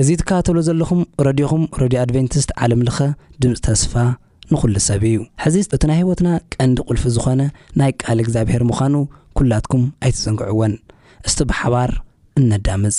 እዚ ትከታተልዎ ዘለኹም ረድዮኹም ረድዮ ኣድቨንቲስት ዓለም ልኸ ድምጺ ተስፋ ንኹሉ ሰብ እዩ። ሕዚ እቲ ናይ ሕይወትና ቀንዲ ቁልፊ ዝኾነ ናይ ቃል እግዚኣብሔር ምዃኑ ኩላትኩም ኣይትዘንግዕዎን። እስቲ ብሓባር እነዳምጽ።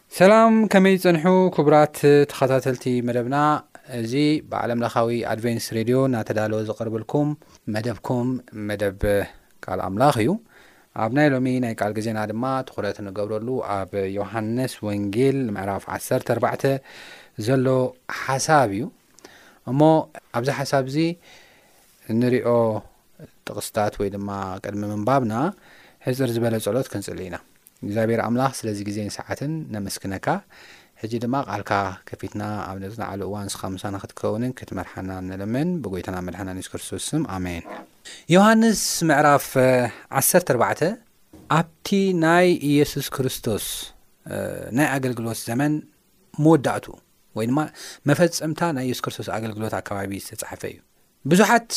ሰላም ከመይ ጸንሑ ክቡራት ተኸታተልቲ መደብና እዚ ብዓለም ለኻዊ ኣድቨንስ ሬድዮ እናተዳለወ ዝቐርብልኩም መደብኩም መደብ ቃል ኣምላኽ እዩ ኣብ ናይ ሎሚ ናይ ቃል ግዜና ድማ ትኹረት ንገብረሉ ኣብ ዮሃንስ ወንጌል ምዕራፍ 14 ዘሎ ሓሳብ እዩ እሞ ኣብዚ ሓሳብ እዚ እንሪኦ ጥቕስታት ወይ ድማ ቅድሚ ምንባብና ሕፅር ዝበለ ጸሎት ክንጽሊ ኢና እግዚኣብሔር ኣምላኽ ስለዚ ግዜን ሰዓትን ነመስግነካ ሕጂ ድማ ቃልካ ከፊትና ኣብ ነጽናዓሉ እዋን ንስኻ ምሳና ክትከውንን ክትመርሓናን ንልምን ብጎይታና መድሓና ንስ ክርስቶስ ስም ኣሜን ዮሃንስ ምዕራፍ ዓሰርተ ኣርባዕተ ኣብቲ ናይ ኢየሱስ ክርስቶስ ናይ ኣገልግሎት ዘመን መወዳእቱ ወይ ድማ መፈጸምታ ናይ ኢየሱስ ክርስቶስ ኣገልግሎት ኣከባቢ ዝተጻሕፈ እዩ ብዙሓት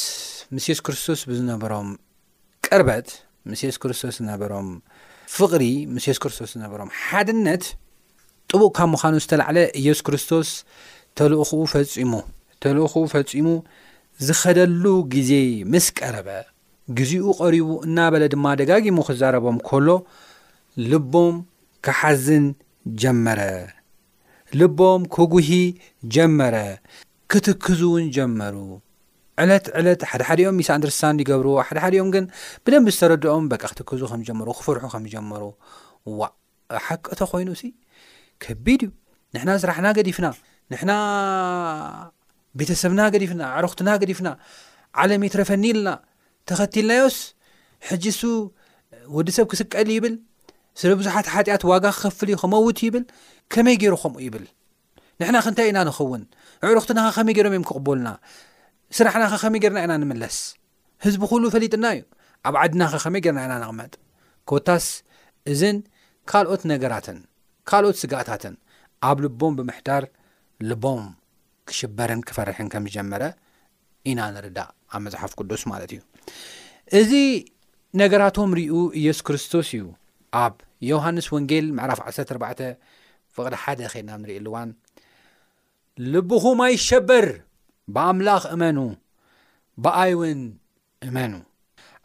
ምስ የሱስ ክርስቶስ ብዝነበሮም ቅርበት ምስ የሱስ ክርስቶስ ዝነበሮም ፍቕሪ ምስ የሱስ ክርስቶስ ዝነበሮም ሓድነት ጥቡቕ ካብ ምዃኑ ዝተላዕለ ኢየሱስ ክርስቶስ ተልእኹኡ ፈፂሙ ተልእኹኡ ፈፂሙ ዝኸደሉ ግዜ ምስ ቀረበ ግዜኡ ቐሪቡ እናበለ ድማ ደጋጊሙ ክዛረቦም ከሎ ልቦም ክሓዝን ጀመረ ልቦም ክጉሂ ጀመረ፣ ክትክዝ'ውን ጀመሩ። ዕለት ዕለት ሓደሓዲኦም ሚስ ኣንደርስታንድ ይገብርዎ፣ ሓደሓዲኦም ግን ብደንቢ ዝተረድኦም በቃ ክትክዙ ከም ዝጀመሩ፣ ክፈርሑ ከም ዝጀመሩ። ዋእ! ሓቂ ተኾይኑ'ሲ ከቢድ እዩ። ንሕና ስራሕና ገዲፍና፣ ንሕና ቤተሰብና ገዲፍና፣ ኣዕሩኽትና ገዲፍና፣ ዓለም ይትረፈኒ ኢልና፣ ተኸቲልናዮስ ሕጂ ሱ ወዲ ሰብ ክስቀል ይብል ስለ ብዙሓት ሓጢኣት ዋጋ ክኸፍል እዩ ከመውት ይብል ከመይ ገይሩ ከምኡ ይብል ንሕና ክንታይ ኢና ንኸውን ኣዕሩክትናኸ ከመይ ገይሮም እዮም ክቕበሉና ስራሕናኸ ከመይ ገርና ኢና ንምለስ ህዝቢ ኩሉ ፈሊጥና እዩ ኣብ ዓድናኸ ከመይ ገርና ኢና ንቕመጥ ኮታስ እዝን ካልኦት ነገራትን ካልኦት ስጋእታትን ኣብ ልቦም ብምሕዳር ልቦም ክሽበርን ክፈርሕን ከም ዝጀመረ ኢና ንርዳእ ኣብ መጽሓፍ ቅዱስ ማለት እዩ እዚ ነገራቶም ርኡ ኢየሱስ ክርስቶስ እዩ ኣብ ዮሃንስ ወንጌል ምዕራፍ 14 ፍቕዲ ሓደ ኸድና ብ ንሪእሉ እዋን ልብኹም ኣይሸበር ብኣምላኽ እመኑ ብኣይ እውን እመኑ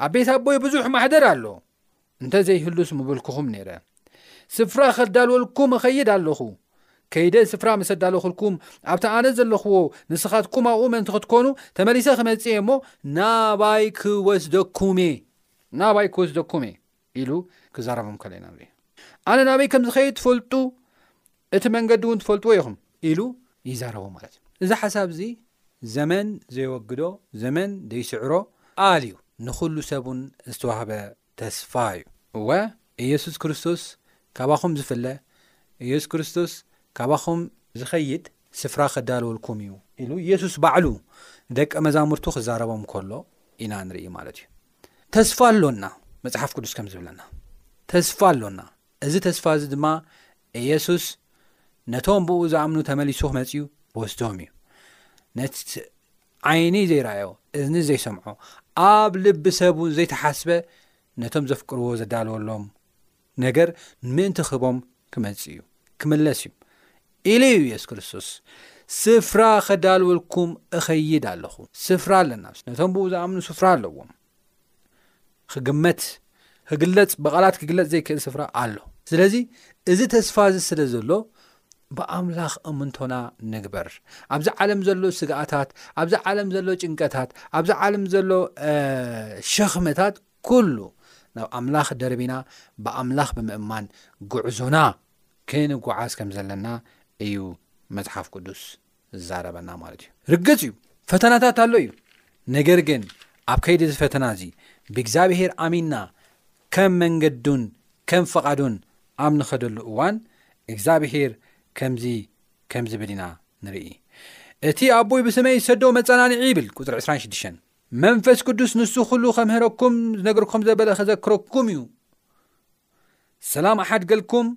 ኣብ ቤት ኣቦይ ብዙሕ ማሕደር ኣሎ እንተ ዘይህሉስ ምብልኩኹም ነይረ ስፍራ ከዳልወልኩም እኸይድ ኣለኹ ከይደ ስፍራ ምስ ኣዳለኹልኩም ኣብቲ ኣነ ዘለኽዎ ንስኻትኩም ኣብኡ ምእንቲ ክትኮኑ ተመሊሰ ክመጽእ እየ እሞ ናባይ ክወስደኩም እየ ናባይ ክወስደኩም እየ ኢሉ ክዛረቦም ከለ ኢና ንርኢ ኣነ ናበይ ከም ዝኸይድ ትፈልጡ እቲ መንገዲ እውን ትፈልጥዎ ኢኹም ኢሉ ይዛረቦ ማለት እዩ እዚ ሓሳብ እዚ ዘመን ዘይወግዶ ዘመን ዘይስዕሮ ኣል እዩ ንዅሉ ሰብ ውን ዝተዋህበ ተስፋ እዩ እወ ኢየሱስ ክርስቶስ ካባኹም ዝፍለ ኢየሱስ ክርስቶስ ካባኹም ዝኸይድ ስፍራ ከዳልወልኩም እዩ ኢሉ ኢየሱስ ባዕሉ ደቂ መዛሙርቱ ክዛረቦም ከሎ ኢና ንርኢ ማለት እዩ ተስፋ ኣሎና መጽሓፍ ቅዱስ ከም ዝብለና ተስፋ ኣሎና እዚ ተስፋ እዚ ድማ ኢየሱስ ነቶም ብኡ ዝኣምኑ ተመሊሱ ክመጽዩ ክወስዶም እዩ ነቲ ዓይኒ ዘይረኣዮ እዝኒ ዘይሰምዖ ኣብ ልቢ ሰብውን ዘይተሓስበ ነቶም ዘፍቅርዎ ዘዳለወሎም ነገር ንምእንቲ ክህቦም ክመጽእ እዩ ክምለስ እዩ ኢሉ እዩ የሱስ ክርስቶስ ስፍራ ከዳልወልኩም እኸይድ ኣለኹ ስፍራ ኣለና ነቶም ብኡ ዝኣምኑ ስፍራ ኣለዎም ክግመት ክግለጽ ብቓላት ክግለጽ ዘይክእል ስፍራ ኣሎ ስለዚ እዚ ተስፋ እዚ ስለ ዘሎ ብኣምላኽ እምንቶና ንግበር ኣብዚ ዓለም ዘሎ ስግኣታት ኣብዚ ዓለም ዘሎ ጭንቀታት ኣብዚ ዓለም ዘሎ ሸኽምታት ኩሉ ናብ ኣምላኽ ደርቢና ብኣምላኽ ብምእማን ጉዕዞና ክንጉዓዝ ከም ዘለና እዩ መጽሓፍ ቅዱስ ዝዛረበና ማለት እዩ ርግጽ እዩ ፈተናታት ኣሎ እዩ ነገር ግን ኣብ ከይዲ እዚ ፈተና እዚ ብእግዚኣብሄር ኣሚንና ከም መንገዱን ከም ፍቓዱን ኣብ ንኸደሉ እዋን እግዚኣብሄር ከምዚ ከም ዝብል ኢና ንርኢ እቲ ኣቦይ ብስመይ ዝሰዶ መጸናንዒ ይብል ቁፅሪ 26 መንፈስ ቅዱስ ንሱ ኩሉ ከምህረኩም ዝነግርኩም ዘበለ ከዘክረኩም እዩ ሰላም ኣሓድገልኩም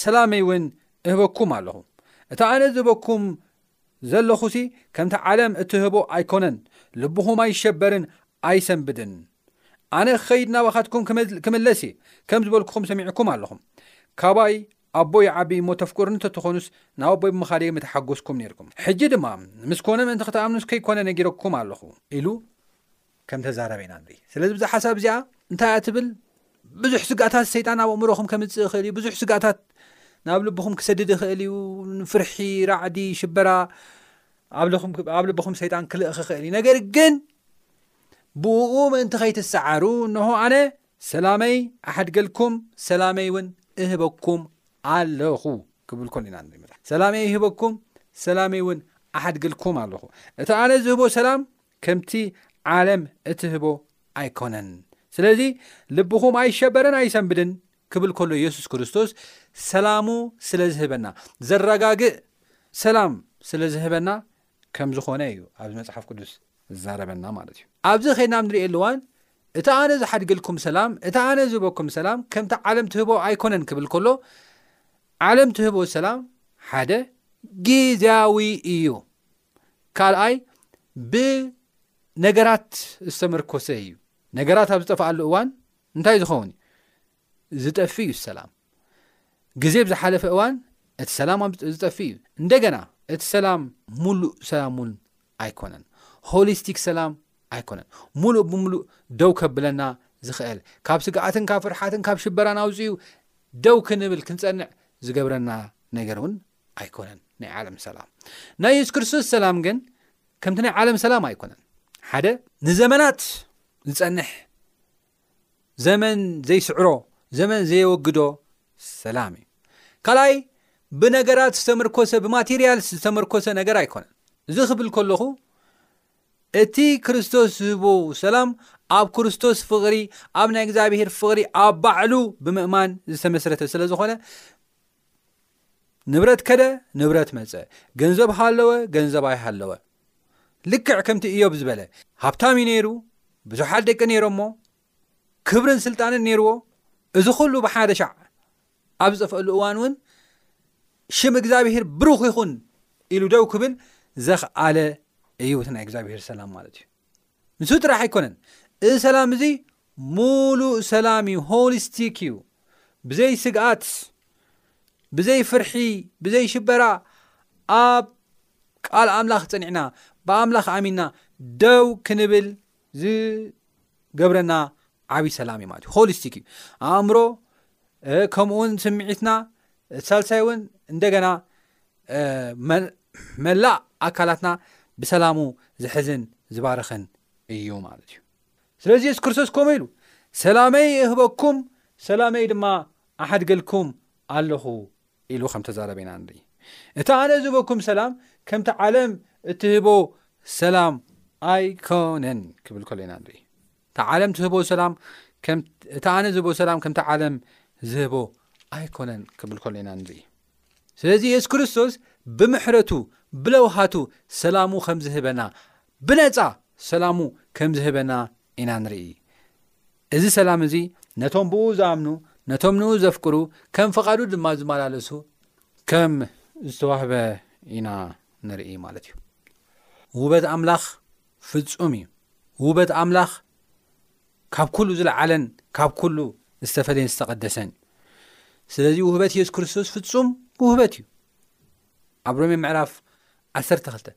ሰላመይ እውን እህበኩም ኣለኹ እታ ኣነ ዝህበኩም ዘለኹሲ ከምቲ ዓለም እትህቦ ኣይኮነን ልብኹም ኣይሸበርን ኣይሰንብድን ኣነ ክኸይድ ናባኻትኩም ክምለስ እየ ከም ዝበልኩኹም ሰሚዕኩም ኣለኹም ካባይ ኣቦይ ይዓቢ እሞ ተፍቅሩኒ ተትኾኑስ ናብ ኣቦይ ብምኻደይ ምተሓጎስኩም ኔርኩም ሕጂ ድማ ምስ ኮነ ምእንቲ ክትኣምኑስ ከይኮነ ነጊረኩም ኣለኹ ኢሉ ከም ተዛረበ ኢና ንርኢ ስለዚ ብዛ ሓሳብ እዚኣ እንታይ እያ ትብል ብዙሕ ስጋእታት ሰይጣን ኣብ ኣእምሮኹም ከምጽእ ይኽእል እዩ ብዙሕ ስጋእታት ናብ ልብኹም ክሰድድ ይኽእል እዩ ፍርሒ ራዕዲ ሽበራ ኣብ ልብኹም ሰይጣን ክልእኽ ይኽእል እዩ ነገር ግን ብኡ ምእንቲ ከይትሰዓሩ እንሆ ኣነ ሰላመይ ኣሐድገልኩም ሰላመይ ውን እህበኩም ኣለኹ ክብል ኮሎ ኢና ንሪኢ መጽሓፍ ሰላመይ ይህበኩም ሰላመይ ውን ኣሓድግልኩም ኣለኹ እቲ ኣነ ዝህቦ ሰላም ከምቲ ዓለም እትህቦ ኣይኮነን ስለዚ ልብኹም ኣይሸበርን ኣይሰንብድን ክብል ከሎ የሱስ ክርስቶስ ሰላሙ ስለ ዝህበና ዘረጋግእ ሰላም ስለ ዝህበና ከም ዝኾነ እዩ ኣብዚ መጽሓፍ ቅዱስ ዝዛረበና ማለት እዩ ኣብዚ ኸይድና ንሪኤሉ እዋን እቲ ኣነ ዝሓድገልኩም ሰላም እቲ ኣነ ዝህበኩም ሰላም ከምቲ ዓለም ትህቦ ኣይኮነን ክብል ከሎ ዓለም ትህቦ ሰላም ሓደ ግዜያዊ እዩ ካልኣይ ብነገራት ዝተመርኮሰ እዩ ነገራት ኣብ ዝጠፍኣሉ እዋን እንታይ ዝኸውን እዩ ዝጠፍእ እዩ ሰላም ግዜ ብዝሓለፈ እዋን እቲ ሰላም ዝጠፍእ እዩ እንደገና እቲ ሰላም ሙሉእ ሰላም እውን ኣይኮነን ሆሊስቲክ ሰላም ኣይኮነን ሙሉእ ብምሉእ ደው ከብለና ዝኽእል ካብ ስግኣትን ካብ ፍርሓትን ካብ ሽበራን ኣውፅኡ ደው ክንብል ክንፀንዕ ዝገብረና ነገር እውን ኣይኮነን ናይ ዓለም ሰላም ናይ የሱስ ክርስቶስ ሰላም ግን ከምቲ ናይ ዓለም ሰላም ኣይኮነን ሓደ ንዘመናት ዝፀንሕ ዘመን ዘይስዕሮ ዘመን ዘየወግዶ ሰላም እዩ ካልኣይ ብነገራት ዝተመርኮሰ ብማቴርያል ዝተመርኮሰ ነገር ኣይኮነን እዚ ክብል ከለኹ እቲ ክርስቶስ ዝህቦ ሰላም ኣብ ክርስቶስ ፍቕሪ ኣብ ናይ እግዚኣብሄር ፍቕሪ ኣብ ባዕሉ ብምእማን ዝተመስረተ ስለ ዝኾነ ንብረት ከደ ንብረት መፀ ገንዘብ ሃለወ ገንዘብ ኣይሃለወ ልክዕ ከምቲ እዮብ ዝበለ ሃብታም እዩ ነይሩ ብዙሓት ደቂ ነይሮሞ ክብርን ስልጣንን ነይርዎ እዚ ኩሉ ብሓደ ሻዕ ኣብ ዝጠፍአሉ እዋን እውን ሽም እግዚኣብሄር ብሩኽ ይኹን ኢሉ ደው ክብል ዘኽኣለ እዩውቲ ናይ እግዚኣብሄር ሰላም ማለት እዩ ንሱ ጥራሕ ኣይኮነን፣ እዚ ሰላም እዚ ሙሉእ ሰላም እዩ፣ ሆሊስቲክ እዩ፣ ብዘይ ስግኣት፣ ብዘይ ፍርሒ፣ ብዘይ ሽበራ ኣብ ቃል ኣምላኽ ጸኒዕና ብኣምላኽ ኣሚንና ደው ክንብል ዝገብረና ዓብይ ሰላም እዩ ማለት እዩ ሆሊስቲክ እዩ ኣእምሮ ከምኡውን ስምዒትና ሳልሳይ እውን እንደገና መላእ ኣካላትና ብሰላሙ ዝሕዝን ዝባርኽን እዩ ማለት እዩ ስለዚ የሱስ ክርስቶስ ከምኡ ኢሉ ሰላመይ እህበኩም ሰላመይ ድማ ኣሓድገልኩም ኣለኹ ኢሉ ከም ተዛረበ ኢና ንርኢ እቲ ኣነ ዝህበኩም ሰላም ከምቲ ዓለም እትህቦ ሰላም ኣይኮነን ክብል ከሎ ኢና ንርኢ እቲ ዓለም ትህቦ ሰላም እቲ ኣነ ዝህቦ ሰላም ከምቲ ዓለም ዝህቦ ኣይኮነን ክብል ከሎ ኢና ንርኢ ስለዚ የሱስ ክርስቶስ ብምሕረቱ ብለውሃቱ ሰላሙ ከም ዝህበና ብነጻ ሰላሙ ከም ዝህበና ኢና ንርኢ እዚ ሰላም እዚ ነቶም ብኡ ዝኣምኑ ነቶም ንኡ ዘፍቅሩ ከም ፍቓዱ ድማ ዝመላለሱ ከም ዝተዋህበ ኢና ንርኢ ማለት እዩ ውበት ኣምላኽ ፍጹም እዩ ውበት ኣምላኽ ካብ ኩሉ ዝለዓለን ካብ ኩሉ ዝተፈለየን ዝተቐደሰን እዩ። ስለዚ ውህበት ኢየሱስ ክርስቶስ ፍጹም ውህበት እዩ። ኣብ ሮሜ ምዕራፍ ዓሰርተ ክልተ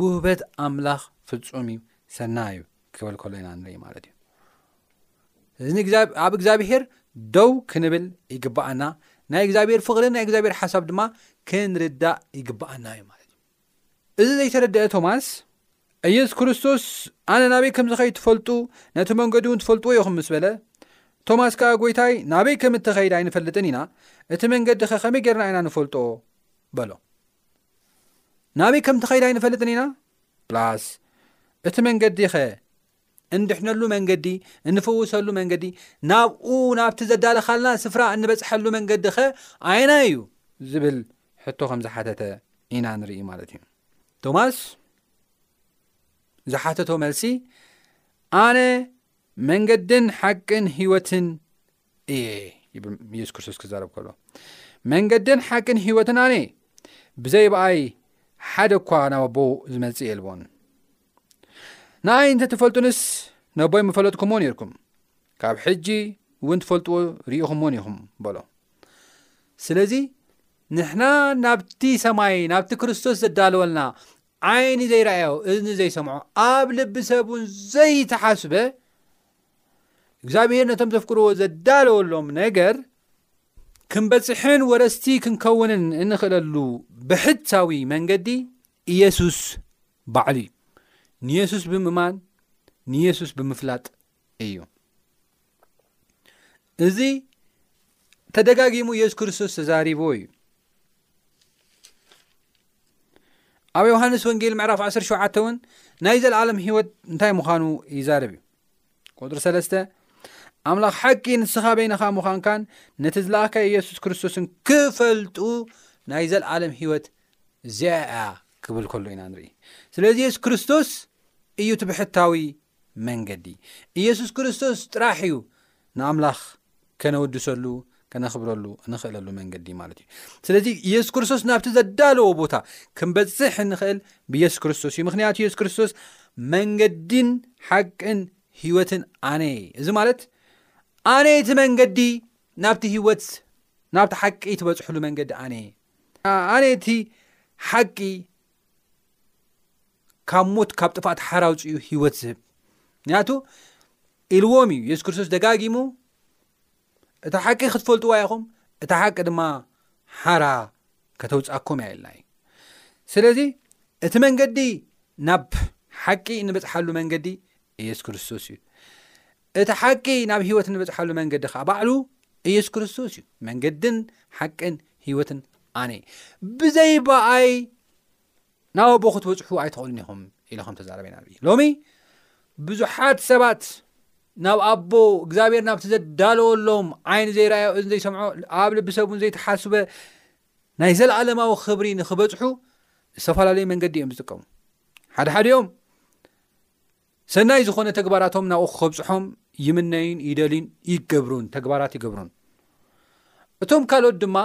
ውህበት ኣምላኽ ፍጹም እዩ ሰና እዩ ክበል ከሎ ኢና ንርኢ ማለት እዩ። እዚ ኣብ እግዚኣብሄር ደው ክንብል ይግባኣና ናይ እግዚኣብሄር ፍቕሪ ናይ እግዚኣብሄር ሓሳብ ድማ ክንርዳእ ይግባኣና እዩ ማለት እዩ እዚ ዘይተረድኣ ቶማስ፣ ኢየሱስ ክርስቶስ ኣነ ናበይ ከም ዝኸይድ ትፈልጡ፣ ነቲ መንገዲ እውን ትፈልጥዎ ኢኹም ምስ በለ፣ ቶማስ ከኣ ጐይታይ ናበይ ከም እትኸይድ ኣይንፈልጥን ኢና፣ እቲ መንገዲኸ ከመይ ጌርና ኢና ንፈልጦ? በሎ። ናበይ ከም ትኸይድ ኣይንፈልጥን ኢና ፕላስ እቲ መንገዲኸ እንድሕነሉ መንገዲ እንፍውሰሉ መንገዲ ናብኡ ናብቲ ዘዳለኻልና ስፍራ እንበፅሐሉ መንገዲ ኸ ኣየናይ እዩ ዝብል ሕቶ ከም ዝሓተተ ኢና ንርኢ ማለት እዩ ቶማስ ዝሓተቶ መልሲ ኣነ መንገድን ሓቅን ህይወትን እየ ይብል የሱስ ክርስቶስ ክዛረብ ከሎ መንገድን ሓቅን ህይወትን ኣነ ብዘይ በኣይ ሓደ እኳ ናብ ኣቦ ዝመፅእ የልቦን ንኣይ እንተ ትፈልጡንስ ነቦይ ምፈለጥኩምዎ ነርኩም ካብ ሕጂ እውን ትፈልጥዎ ርኢኹምዎን ኢኹም በሎ ስለዚ ንሕና ናብቲ ሰማይ ናብቲ ክርስቶስ ዘዳለወልና ዓይኒ ዘይረኣዮ እዝኒ ዘይሰምዖ ኣብ ልቢ ሰብ እውን ዘይተሓስበ እግዚኣብሄር ነቶም ዘፍቅርዎ ዘዳለወሎም ነገር ክንበፅሕን ወረስቲ ክንከውንን እንኽእለሉ ብሕታዊ መንገዲ ኢየሱስ ባዕሉ እዩ። ንየሱስ ብምእማን ንየሱስ ብምፍላጥ እዩ። እዚ ተደጋጊሙ የሱስ ክርስቶስ ተዛሪቦ እዩ። ኣብ ዮሃንስ ወንጌል ምዕራፍ 17 እውን ናይ ዘለዓለም ህይወት እንታይ ምዃኑ ይዛርብ እዩ ቁጥሪ ሰለስተ ኣምላኽ ሓቂ ንስኻ በይንኻ ምዃንካን ነቲ ዝለኣካ የሱስ ክርስቶስን ክፈልጡ ናይ ዘለዓለም ህይወት እዚኣ እያ ክብል ከሎ ኢና ንርኢ። ስለዚ የሱስ ክርስቶስ እዩ እቲ ብሕታዊ መንገዲ። ኢየሱስ ክርስቶስ ጥራሕ እዩ ንኣምላኽ ከነወድሰሉ ከነኽብረሉ እንኽእለሉ መንገዲ ማለት እዩ። ስለዚ ኢየሱስ ክርስቶስ ናብቲ ዘዳለዎ ቦታ ክንበጽሕ እንኽእል ብኢየሱስ ክርስቶስ እዩ። ምክንያቱ ኢየሱስ ክርስቶስ መንገድን ሓቅን ህይወትን ኣነ እየ። እዚ ማለት ኣነ እቲ መንገዲ ናብቲ ህይወት ናብቲ ሓቂ ትበጽሕሉ መንገዲ ኣነ ኣነ እቲ ሓቂ ካብ ሞት ካብ ጥፋኣት ሓራውፅ እዩ ሂወት ዝህብ ምክንያቱ ኢልዎም እዩ የሱስ ክርስቶስ ደጋጊሙ እታ ሓቂ ክትፈልጥዋ ኢኹም እታ ሓቂ ድማ ሓራ ከተውፃኩም እያ ኢልና እዩ ስለዚ እቲ መንገዲ ናብ ሓቂ እንበፅሓሉ መንገዲ የሱስ ክርስቶስ እዩ እቲ ሓቂ ናብ ህይወት እንበጽሓሉ መንገዲ ኸኣ ባዕሉ ኢየሱስ ክርስቶስ እዩ። መንገድን ሓቅን ህይወትን ኣነ እየ። ብዘይ በኣይ ናብ ኣቦ ክትበጽሑ ኣይትኽእሉን ኢኹም ኢሉ ከም ተዛረበና ንርኢ። ሎሚ ብዙሓት ሰባት ናብ ኣቦ እግዚኣብሔር ናብቲ ዘዳለወሎም ዓይኒ ዘይረኣዮ እዚ ዘይሰምዖ ኣብ ልቢ ሰብ እውን ዘይተሓስበ ናይ ዘለኣለማዊ ክብሪ ንክበፅሑ ዝተፈላለዩ መንገዲ እዮም ዝጥቀሙ ሓደ ሓደኦም ሰናይ ዝኾነ ተግባራቶም ናብኡ ክኸብጽሖም ይምነዩን ይደልዩን ይገብሩን ተግባራት ይገብሩን። እቶም ካልኦት ድማ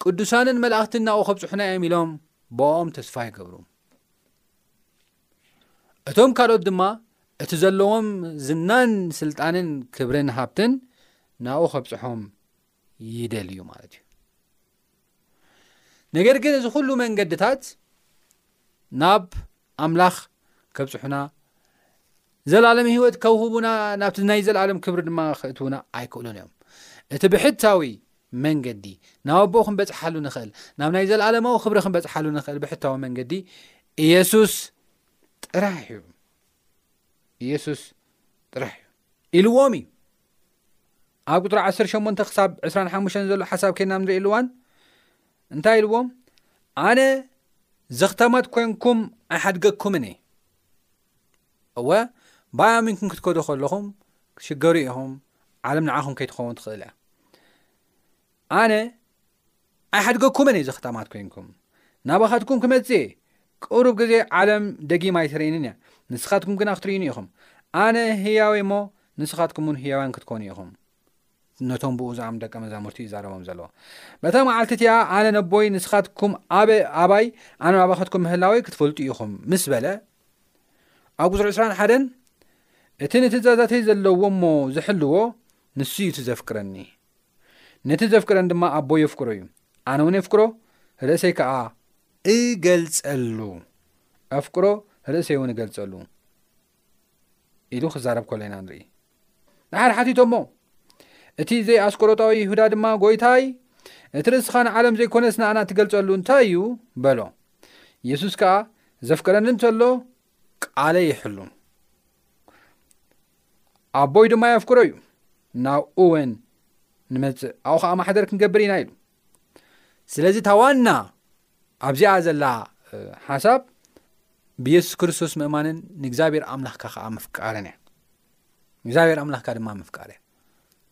ቅዱሳንን መላእኽትን ናብኡ ከብጽሑና እዮም ኢሎም ብኦም ተስፋ ይገብሩ። እቶም ካልኦት ድማ እቲ ዘለዎም ዝናን ስልጣንን ክብርን ሃብትን ናብኡ ከብጽሖም ይደልዩ ማለት እዩ ነገር ግን እዚ ኩሉ መንገድታት ናብ ኣምላኽ ከብፅሑና ዘለኣለም ህይወት ከውህቡና ናብቲ ናይ ዘለኣለም ክብሪ ድማ ክእትውና ኣይክእሉን እዮም እቲ ብሕታዊ መንገዲ ናብ ኣቦኡ ክንበፅሓሉ ንኽእል ናብ ናይ ዘለኣለማዊ ክብሪ ክንበፅሓሉ ንኽእል ብሕታዊ መንገዲ ኢየሱስ ጥራሕ እዩ ኢየሱስ ጥራሕ እዩ ኢልዎም እዩ ኣብ ቁፅሪ 18 ክሳብ 25 ዘሎ ሓሳብ ከይና ንርእየሉ እዋን እንታይ ኢልዎም ኣነ ዘኽታማት ኮንኩም ኣይሓድገኩምን እየ እወ ባይ ኣሚንኩም ክትከዱ ከለኹም ክትሽገሩ ኢኹም ዓለም ንዓኹም ከይትኸውን ትኽእል እያ ኣነ ኣይሓድገኩምን እየ ዘኽታማት ኮይንኩም ናባኻትኩም ክመጽእ እየ ቅሩብ ግዜ ዓለም ደጊማ ኣይትርእንን እያ ንስኻትኩም ግና ክትርእዩኒ ኢኹም ኣነ ህያው እየ እሞ ንስኻትኩም እውን ህያውያን ክትኮኑ ኢኹም ነቶም ብኡ ዝኣም ደቀ መዛሙርቲ ይዛረቦም ዘሎ በታ መዓልቲ እቲኣ ኣነ ነቦይ ንስኻትኩም ኣበ ኣባይ ኣነ ናባኻትኩም ምህላወይ ክትፈልጡ ኢኹም ምስ በለ ኣብ ቁፅሪ 21 እቲ ንትእዛዛተይ ዘለዎ እሞ ዝሕልዎ ንሱ እዩ እቲ ዘፍቅረኒ ነቲ ዘፍቅረን ድማ ኣቦይ የፍቅሮ እዩ፣ ኣነ እውን የፍቅሮ፣ ርእሰይ ከኣ እገልጸሉ፣ ኣፍቅሮ ርእሰይ እውን እገልጸሉ ኢሉ ክዛረብ ከሎ ኢና ንርኢ። ድሓር ሓቲቶሞ፣ እቲ ዘይኣስቆሮጣዊ ይሁዳ ድማ ጎይታይ እቲ ርእስኻ ንዓለም ዘይኮነስ ንኣና እትገልጸሉ እንታይ እዩ በሎ። ኢየሱስ ከኣ ዘፍቅረኒ እንተሎ ቃለይ ይሕሉ ኣቦይ ድማ የፍክሮ እዩ ናብኡ ወን ንመፅእ ኣብኡ ከዓ ማሕደር ክንገብር ኢና ኢሉ ስለዚ እታ ዋና ኣብዚኣ ዘላ ሓሳብ ብየሱስ ክርስቶስ ምእማንን ንእግዚኣብሔር ኣምላኽካ ከዓ ምፍቃርን እያ እግዚኣብሔር ኣምላኽካ ድማ ምፍቃር እያ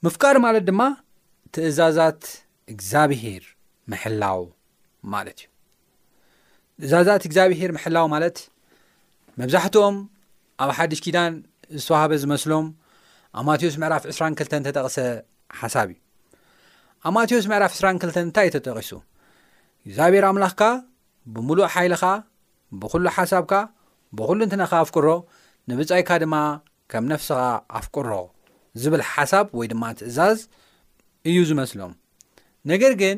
ምፍቃር ማለት ድማ ትእዛዛት እግዚኣብሄር ምሕላው ማለት እዩ ትእዛዛት እግዚኣብሄር ምሕላው ማለት መብዛሕትኦም ኣብ ሓድሽ ኪዳን ዝተዋህበ ዝመስሎም ኣብ ማቴዎስ ምዕራፍ 22 ተጠቕሰ ሓሳብ እዩ ኣብ ማቴዎስ ምዕራፍ 22 እንታይ እዩ ተጠቂሱ እግዚኣብሔር ኣምላኽካ ብምሉእ ሓይልኻ ብዅሉ ሓሳብካ ብዅሉ እንትነኻ ኣፍቅሮ ንብጻይካ ድማ ከም ነፍስኻ ኣፍቅሮ ዝብል ሓሳብ ወይ ድማ ትእዛዝ እዩ ዝመስሎም ነገር ግን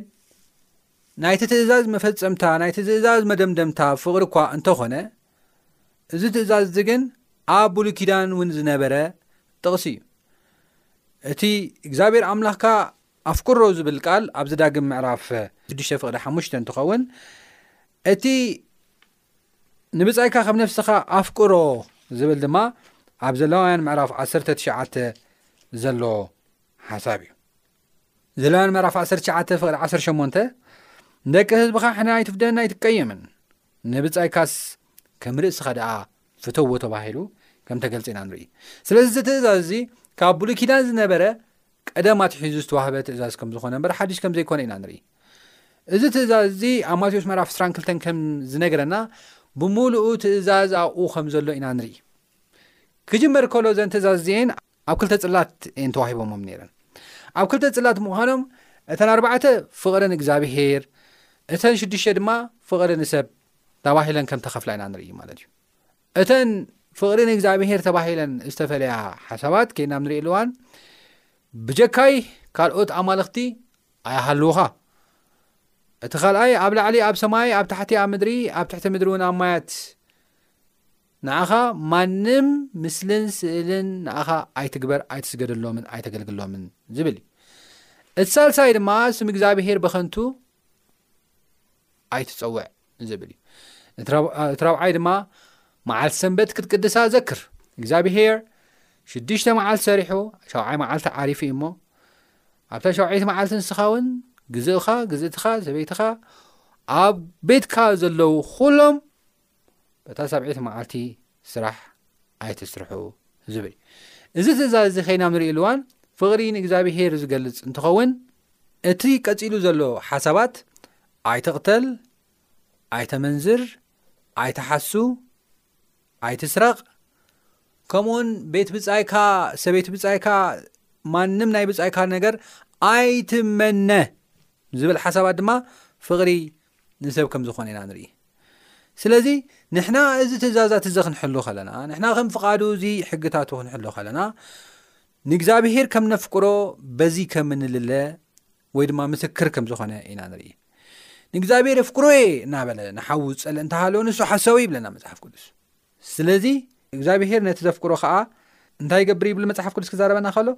ናይቲ ትእዛዝ መፈጸምታ ናይቲ ትእዛዝ መደምደምታ ፍቕሪ እኳ እንተ ዀነ፣ እዚ ትእዛዝ እዚ ግን ኣብ ብሉይ ኪዳን እውን ዝነበረ ጥቕሲ እዩ። እቲ እግዚኣብሄር ኣምላኽካ ኣፍቅሮ ዝብል ቃል ኣብ ዘዳግም ምዕራፍ ሽዱሽተ ፍቕዲ ሓሙሽተ እንትኸውን እቲ ንብጻይካ ከም ነፍስኻ ኣፍቅሮ ዝብል ድማ ኣብ ዘለዋውያን ምዕራፍ ዓሰርተ ትሽዓተ ዘሎ ሓሳብ እዩ። ዘላን መራፍ 19 ፍቕሪ 18 ንደቂ ህዝብኻ ሕነ ኣይትፍደን ኣይትቀየምን ንብጻይካስ ከም ርእስኻ ደኣ ፍተዎ ተባሂሉ ከም ተገልጸ ኢና ንርኢ ስለዚ እዚ ትእዛዝ እዚ ካብ ብሉይ ኪዳን ዝነበረ ቀደም ኣትሒዙ ዝተዋህበ ትእዛዝ ከም ዝኾነ እምበር ሓድሽ ከም ዘይኮነ ኢና ንርኢ እዚ ትእዛዝ እዚ ኣብ ማቴዎስ መራፍ 22 ከም ዝነገረና ብምሉኡ ትእዛዝ ኣብኡ ከም ዘሎ ኢና ንርኢ ክጅመር ከሎ ዘን ትእዛዝ እዚኤን ኣብ ክልተ ጽላት እየን ተዋሂቦሞም ነይረን ኣብ ክልተ ጽላት ምዃኖም እተን ኣርባዕተ ፍቕሪ ንእግዚኣብሄር እተን ሽዱሽተ ድማ ፍቕሪ ንሰብ ተባሂለን ከም ተኸፍላ ኢና ንርኢ ማለት እዩ እተን ፍቕሪ ንእግዚኣብሄር ተባሂለን ዝተፈለያ ሓሳባት ከይናም ንሪኢ ኣለዋን ብጀካይ ካልኦት ኣማልኽቲ ኣይሃልውኻ እቲ ካልኣይ ኣብ ላዕሊ ኣብ ሰማይ ኣብ ታሕቲ ኣብ ምድሪ ኣብ ትሕቲ ምድሪ እውን ኣብ ማያት ንኣኻ ማንም ምስልን ስእልን ንኣኻ ኣይትግበር ኣይትስገደሎምን ኣይተገልግሎምን ዝብል እዩ እቲ ሳልሳይ ድማ ስም እግዚኣብሄር ብኸንቱ ኣይትፀውዕ ዝብል እዩ እቲ ራብዓይ ድማ መዓልቲ ሰንበት ክትቅድሳ ዘክር እግዚኣብሄር ሽዱሽተ መዓልቲ ሰሪሑ ሸውዓይ መዓልቲ ዓሪፉ እዩ እሞ ኣብታ ሸውዓይቲ መዓልቲ ንስኻ እውን ግዝእኻ ግዝእትኻ ሰበይትኻ ኣብ ቤትካ ዘለዉ ኩሎም በታ ሳብዐይቲ መዓልቲ ስራሕ ኣይትስርሑ ዝብል እዩ። እዚ ትእዛዝ እዚ ከይና ንርእየሉ እዋን ፍቕሪ ንእግዚኣብሄር ዝገልጽ እንትኸውን እቲ ቀጺሉ ዘሎ ሓሳባት ኣይትቕተል፣ ኣይተመንዝር፣ ኣይትሓሱ፣ ኣይትስረቕ ከምኡውን ቤት ብጻይካ ሰበይቲ ብጻይካ ማንም ናይ ብጻይካ ነገር ኣይትመነ ዝብል ሓሳባት ድማ ፍቕሪ ንሰብ ከም ዝኾነ ኢና ንርኢ ስለዚ ንሕና እዚ ትእዛዛት እዚ ክንሕሉ ከለና ንሕና ከም ፍቓዱ እዚ ሕግታቱ ክንሕሉ ከለና ንእግዚኣብሄር ከም ነፍቅሮ በዚ ከም ንልለ ወይ ድማ ምስክር ከም ዝኾነ ኢና ንርኢ ንእግዚኣብሄር የፍቅሮ እየ እናበለ ንሓዉ ዝፀልእ እንተሃለወ ንሱ ሓሳዊ ይብለና መፅሓፍ ቅዱስ ስለዚ እግዚኣብሄር ነቲ ዘፍቅሮ ከኣ እንታይ ይገብር ይብል መጽሓፍ ቅዱስ ክዛረበና ከሎ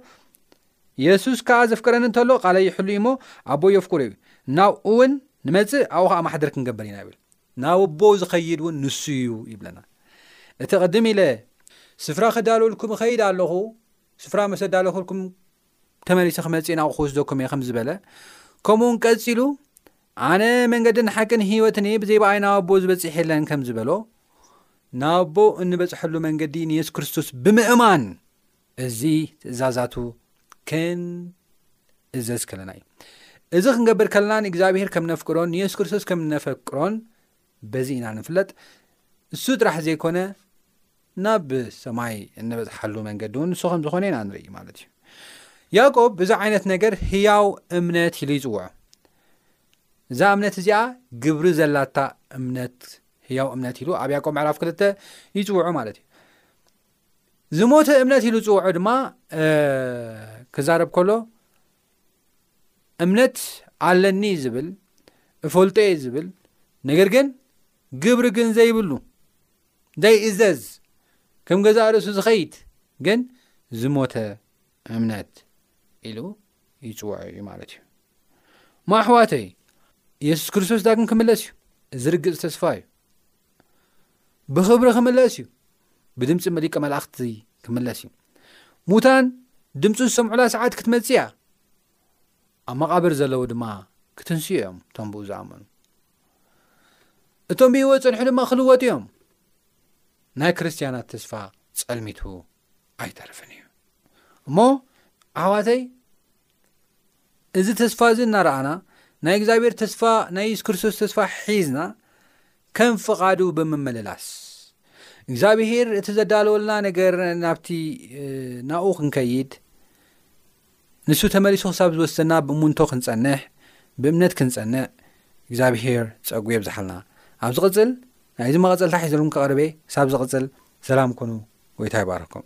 የሱስ ከኣ ዘፍቅረኒ እንተሎ ቃለይ ይሕሉ እዩ እሞ ኣቦ የፍቅሩ እዩ ናብኡ እውን ንመጽእ ኣብኡ ከዓ ማሕደር ክንገበር ኢና ይብል ናብ ኣቦ ዝኸይድ እውን ንሱ እዩ ይብለና እቲ ቅድም ኢለ ስፍራ ክዳልወልኩም እኸይድ ኣለኹ ስፍራ መሰ ዳለኹልኩም ተመሊሰ ክመጽእ ናብኡ ክወስደኩም እየ ከም ዝበለ ከምኡውን ቀጺሉ ኣነ መንገድን ሓቅን ህይወትን እየ ብዘይ ብኣይ ናብ ኣቦ ዝበጽሕ የለን ከም ዝበሎ ናብ ኣቦ እንበጽሐሉ መንገዲ ንየሱስ ክርስቶስ ብምእማን እዚ ትእዛዛቱ ክንእዘዝ ከለና እዩ እዚ ክንገብር ከለና ንእግዚኣብሄር ከም ነፍቅሮን ንየሱስ ክርስቶስ ከም ነፈቅሮን በዚ ኢና ንፍለጥ እሱ ጥራሕ ዘይኮነ ናብ ሰማይ እንበጽሓሉ መንገዲ እውን ንሱ ከም ዝኾነ ኢና ንርኢ ማለት እዩ ያቆብ እዚ ዓይነት ነገር ህያው እምነት ኢሉ ይፅውዖ እዛ እምነት እዚኣ ግብሪ ዘላታ እምነት ህያው እምነት ኢሉ ኣብ ያቆብ ምዕራፍ ክልተ ይፅውዖ ማለት እዩ ዝሞተ እምነት ኢሉ ዝፅውዖ ድማ ክዛረብ ከሎ እምነት ኣለኒ ዝብል እፈልጦ እየ ዝብል ነገር ግን ግብሪ ግን ዘይብሉ ዘይእዘዝ ከም ገዛእ ርእሱ ዝኸይድ ግን ዝሞተ እምነት ኢሉ ይፅውዖ እዩ ማለት እዩ ማኣሕዋተይ የሱስ ክርስቶስ ዳግም ክምለስ እዩ እዚ ርግፅ ተስፋ እዩ ብኽብሪ ክምለስ እዩ ብድምፂ መሊቀ መላእኽቲ ክምለስ እዩ ሙታን ድምፁ ዝሰምዑላ ሰዓት ክትመፅ እያ ኣብ መቓብር ዘለዉ ድማ ክትንስኡ እዮም እቶም ብኡ ዝኣመኑ እቶም ብህይወት ፅንሑ ድማ ክልወጡ እዮም ናይ ክርስትያናት ተስፋ ፀልሚቱ ኣይተርፍን እዩ እሞ ኣሕዋተይ እዚ ተስፋ እዚ እናረኣና፣ ናይ እግዚኣብሔር ተስፋ፣ ናይ ኢየሱስ ክርስቶስ ተስፋ ሒዝና ከም ፍቓዱ ብምምልላስ፣ እግዚኣብሔር እቲ ዘዳለወልና ነገር ናብቲ ናብኡ ክንከይድ፣ ንሱ ተመሊሱ ክሳብ ዝወስደና ብእሙንቶ ክንጸንሕ፣ ብእምነት ክንጸንዕ እግዚኣብሔር ጸጉ የብዝሓልና። ኣብ ዝቕጽል ናይዚ መቐጸልታ ሒዘልኩም ክቐርብ እየ። ክሳብ ዝቕጽል ሰላም ኩኑ፣ ጎይታ ይባርኽኩም።